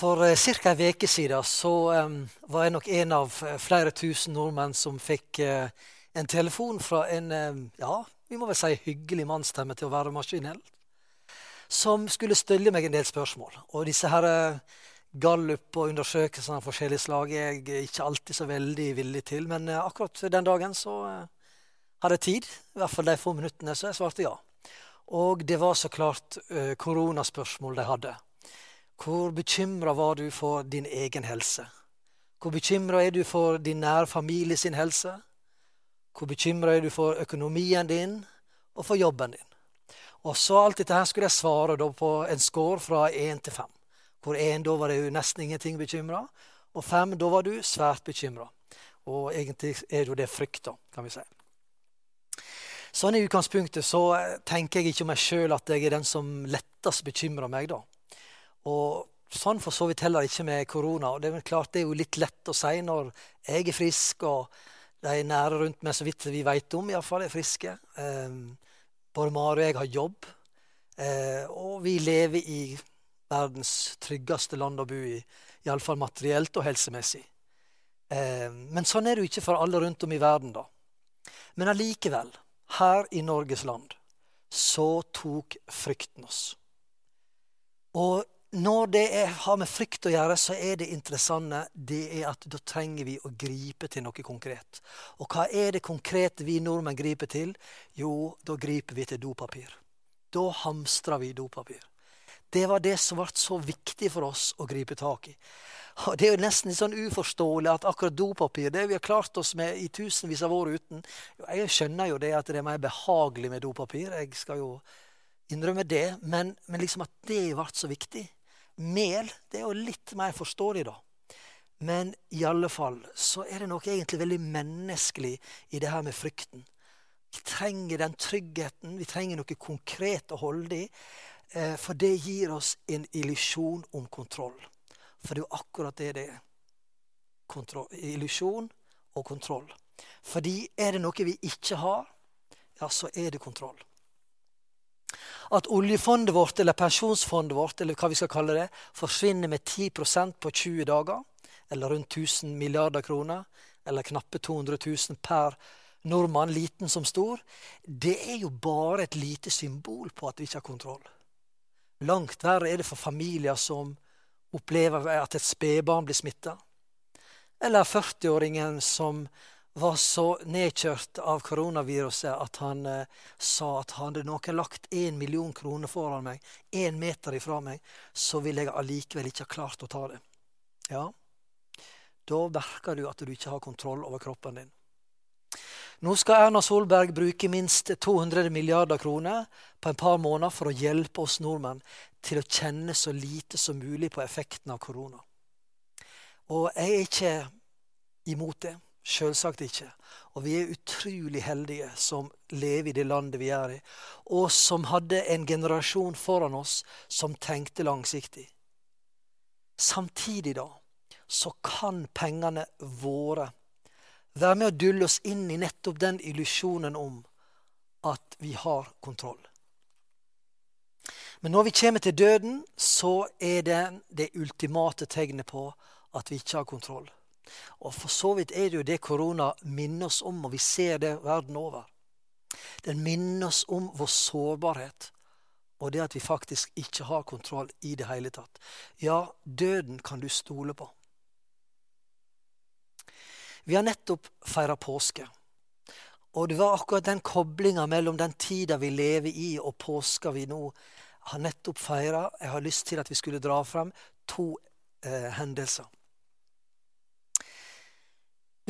For ca. ei uke siden så um, var jeg nok en av flere tusen nordmenn som fikk uh, en telefon fra en ja, vi må vel si hyggelig mannsstemme til å være maskinell, som skulle stille meg en del spørsmål. Og disse her uh, gallup og undersøkelser av forskjellige slag er jeg ikke alltid så veldig villig til. Men uh, akkurat den dagen så hadde jeg tid, i hvert fall de få minuttene, så jeg svarte ja. Og det var så klart koronaspørsmål de hadde. Hvor bekymra var du for din egen helse? Hvor bekymra er du for din nære familie sin helse? Hvor bekymra er du for økonomien din og for jobben din? Og så alt dette her skulle jeg svare på en score fra én til fem. Hvor én da var det nesten ingenting bekymra, og fem da var du svært bekymra. Og egentlig er jo det frykt, da, kan vi si. Sånn i utgangspunktet så tenker jeg ikke om meg sjøl at jeg er den som lettest bekymrer meg, da. Og sånn for så vidt heller ikke med korona. Og det er klart det er jo litt lett å si når jeg er frisk, og de nære rundt meg, så vidt vi vet om, iallfall er friske. Eh, både Mari og jeg har jobb. Eh, og vi lever i verdens tryggeste land å bo i, iallfall materielt og helsemessig. Eh, men sånn er det jo ikke for alle rundt om i verden, da. Men allikevel, her i Norges land, så tok frykten oss. Og når det er, har med frykt å gjøre, så er det interessante det er at da trenger vi å gripe til noe konkret. Og hva er det konkrete vi nordmenn griper til? Jo, da griper vi til dopapir. Da hamstrer vi dopapir. Det var det som ble så viktig for oss å gripe tak i. Og Det er jo nesten sånn uforståelig at akkurat dopapir det vi har klart oss med i tusenvis av år uten Jeg skjønner jo det at det er mer behagelig med dopapir. Jeg skal jo innrømme det. Men, men liksom at det ble så viktig Mel det er jo litt mer forståelig, da. Men i alle fall så er det noe egentlig veldig menneskelig i det her med frykten. Vi trenger den tryggheten, vi trenger noe konkret å holde i. Eh, for det gir oss en illusjon om kontroll. For det er jo akkurat det det er. Illusjon og kontroll. Fordi er det noe vi ikke har, ja, så er det kontroll at oljefondet vårt eller pensjonsfondet vårt eller hva vi skal kalle det, forsvinner med 10% på 20 dager, eller rundt 1000 milliarder kroner, eller knappe 200 000 per nordmann, liten som stor, det er jo bare et lite symbol på at vi ikke har kontroll. Langt verre er det for familier som opplever at et spedbarn blir smitta. Eller 40-åringen som var så nedkjørt av koronaviruset at han eh, sa at hadde noen lagt én million kroner foran meg, én meter ifra meg, så ville jeg allikevel ikke ha klart å ta det. Ja, da merker du at du ikke har kontroll over kroppen din. Nå skal Erna Solberg bruke minst 200 milliarder kroner på en par måneder for å hjelpe oss nordmenn til å kjenne så lite som mulig på effekten av korona. Og jeg er ikke imot det. Selvsagt ikke. Og vi er utrolig heldige som lever i det landet vi er i, og som hadde en generasjon foran oss som tenkte langsiktig. Samtidig, da, så kan pengene våre være med å dulle oss inn i nettopp den illusjonen om at vi har kontroll. Men når vi kommer til døden, så er det det ultimate tegnet på at vi ikke har kontroll. Og for så vidt er det jo det korona minner oss om, og vi ser det verden over. Den minner oss om vår sårbarhet, og det at vi faktisk ikke har kontroll i det hele tatt. Ja, døden kan du stole på. Vi har nettopp feira påske. Og det var akkurat den koblinga mellom den tida vi lever i, og påska vi nå har nettopp feira. Jeg har lyst til at vi skulle dra frem to eh, hendelser.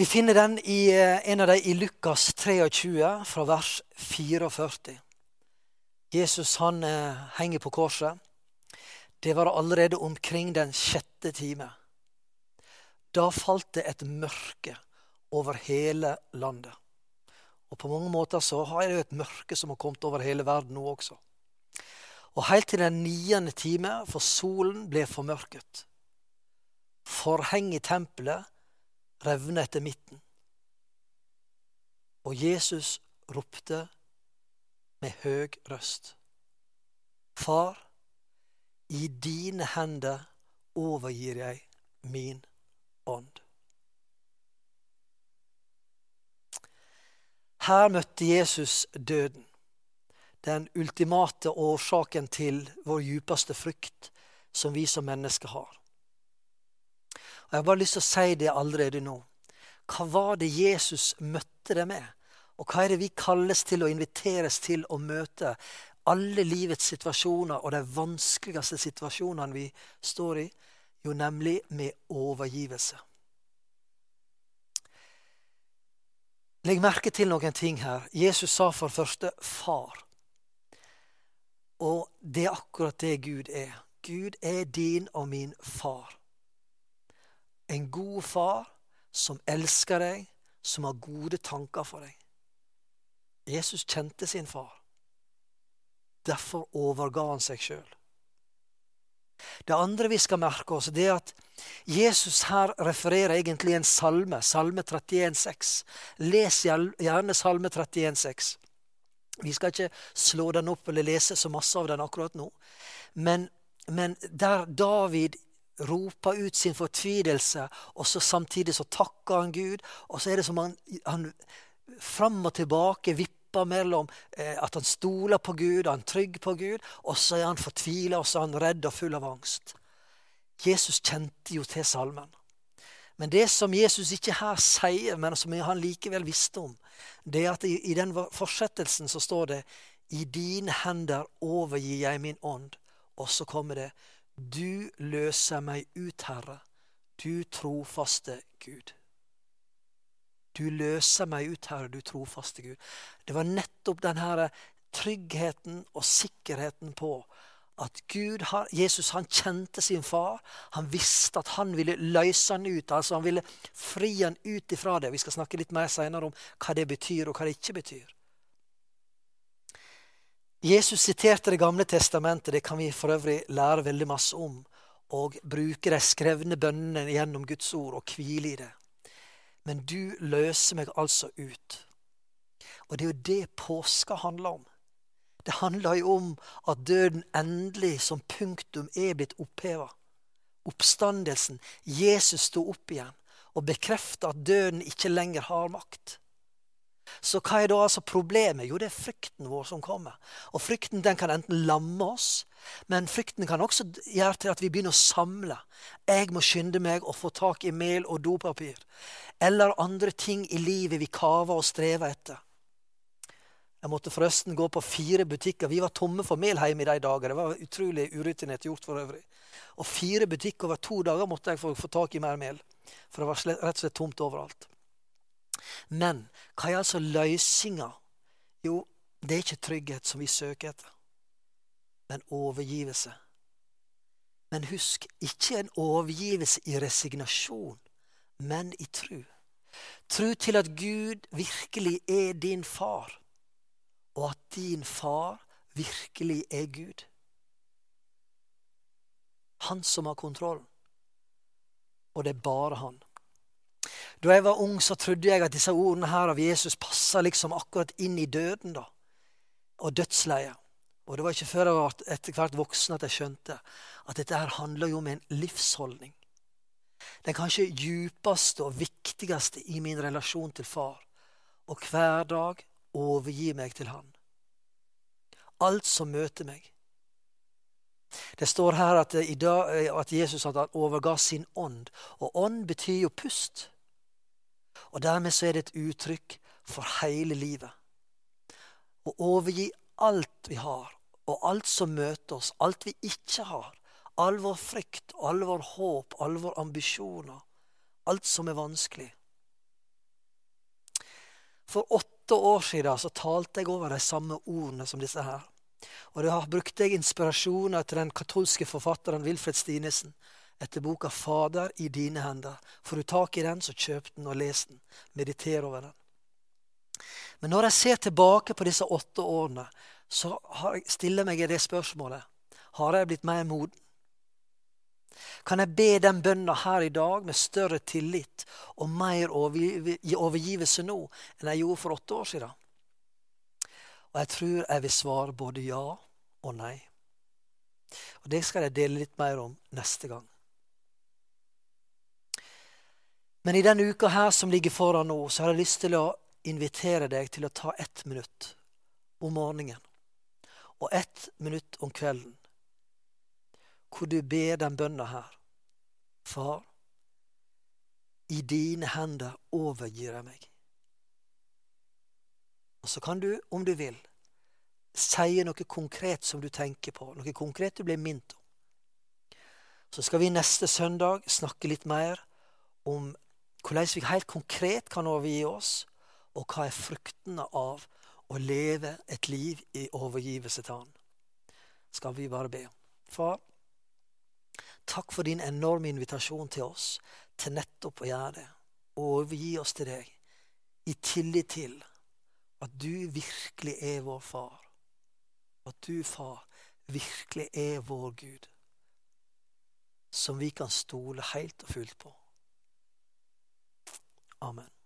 Vi finner den i eh, en av de i Lukas 23, fra vers 44. Jesus han eh, henger på korset. Det var allerede omkring den sjette time. Da falt det et mørke over hele landet. Og på mange måter så har det et mørke som har kommet over hele verden nå også. Og helt til den niende time, for solen ble formørket. Forhenget i tempelet revne etter midten. Og Jesus ropte med høg røst. Far, i dine hender overgir jeg min ånd. Her møtte Jesus døden, den ultimate årsaken til vår djupeste frykt, som vi som mennesker har. Og Jeg har bare lyst til å si det allerede nå. Hva var det Jesus møtte det med? Og hva er det vi kalles til og inviteres til å møte alle livets situasjoner og de vanskeligste situasjonene vi står i? Jo, nemlig med overgivelse. Legg merke til noen ting her. Jesus sa for første 'far'. Og det er akkurat det Gud er. Gud er din og min far. En god far som elsker deg, som har gode tanker for deg. Jesus kjente sin far. Derfor overga han seg sjøl. Det andre vi skal merke oss, det er at Jesus her refererer egentlig en salme, salme 31,6. Les gjerne salme 31,6. Vi skal ikke slå den opp eller lese så masse av den akkurat nå. Men, men der David roper ut sin fortvilelse, og så samtidig så takker han Gud. Og så er det som han, han fram og tilbake vipper mellom eh, at han stoler på Gud, han er trygg på Gud, og så er han fortvila, og så er han redd og full av angst. Jesus kjente jo til salmen. Men det som Jesus ikke her sier, men som han likevel visste om, det er at i, den fortsettelsen så står det i dine hender overgir jeg min ånd. Og så kommer det du løser meg ut, Herre, du trofaste Gud. Du løser meg ut, Herre, du trofaste Gud. Det var nettopp denne tryggheten og sikkerheten på at Gud, Jesus han kjente sin far. Han visste at han ville løse han ut. altså Han ville fri han ut ifra det. Vi skal snakke litt mer senere om hva det betyr, og hva det ikke betyr. Jesus siterte Det gamle testamentet, det kan vi for øvrig lære veldig masse om. Og bruke de skrevne bønnene gjennom Guds ord og hvile i det. Men du løser meg altså ut. Og det er jo det påska handler om. Det handler jo om at døden endelig som punktum er blitt oppheva. Oppstandelsen. Jesus sto opp igjen og bekrefta at døden ikke lenger har makt. Så hva er da altså problemet? Jo, det er frykten vår som kommer. Og frykten den kan enten lamme oss, men frykten kan også gjøre til at vi begynner å samle. Jeg må skynde meg å få tak i mel og dopapir. Eller andre ting i livet vi kaver og strever etter. Jeg måtte forresten gå på fire butikker. Vi var tomme for mel hjemme i de dager. Det var utrolig urutinert gjort for øvrig. Og fire butikker over to dager måtte jeg få, få tak i mer mel. For det var rett og slett tomt overalt. Men hva er altså løsninga? Jo, det er ikke trygghet som vi søker etter, men overgivelse. Men husk, ikke en overgivelse i resignasjon, men i tru. Tru til at Gud virkelig er din far, og at din far virkelig er Gud. Han som har kontrollen. Og det er bare han. Da jeg var ung, så trodde jeg at disse ordene her av Jesus passa liksom akkurat inn i døden da, og dødsleiet. Og det var ikke før jeg var etter hvert voksen at jeg skjønte at dette her handler jo om en livsholdning. Den kanskje djupeste og viktigste i min relasjon til far. Og hver dag overgi meg til han. Alt som møter meg. Det står her at, at Jesus overga sin ånd. Og ånd betyr jo pust. Og dermed så er det et uttrykk for hele livet. Å overgi alt vi har, og alt som møter oss, alt vi ikke har. All vår frykt, all vår håp, all vår ambisjoner. Alt som er vanskelig. For åtte år siden så talte jeg over de samme ordene som disse her. Og da brukte jeg inspirasjoner til den katolske forfatteren Wilfred Stinesen etter boka 'Fader i dine hender'. Får du tak i den, så kjøp den og les den. Mediter over den. Men når jeg ser tilbake på disse åtte årene, så stiller jeg meg det spørsmålet Har jeg blitt mer moden? Kan jeg be den bønna her i dag med større tillit og mer overgivelse nå enn jeg gjorde for åtte år siden? Og jeg tror jeg vil svare både ja og nei. Og Det skal jeg dele litt mer om neste gang. Men i denne uka her som ligger foran nå, så har jeg lyst til å invitere deg til å ta ett minutt om morgenen og ett minutt om kvelden, hvor du ber den bønna her. Far, i dine hender overgir jeg meg. Og så kan du, om du vil, si noe konkret som du tenker på, noe konkret du blir minnet om. Så skal vi neste søndag snakke litt mer om hvordan vi helt konkret kan overgi oss, og hva er fruktene av å leve et liv i overgivelse til Han. Skal vi bare be. Far, takk for din enorme invitasjon til oss til nettopp å gjøre det. Overgi oss til deg i tillit til at du virkelig er vår far. At du, far, virkelig er vår Gud. Som vi kan stole helt og fullt på. Amen.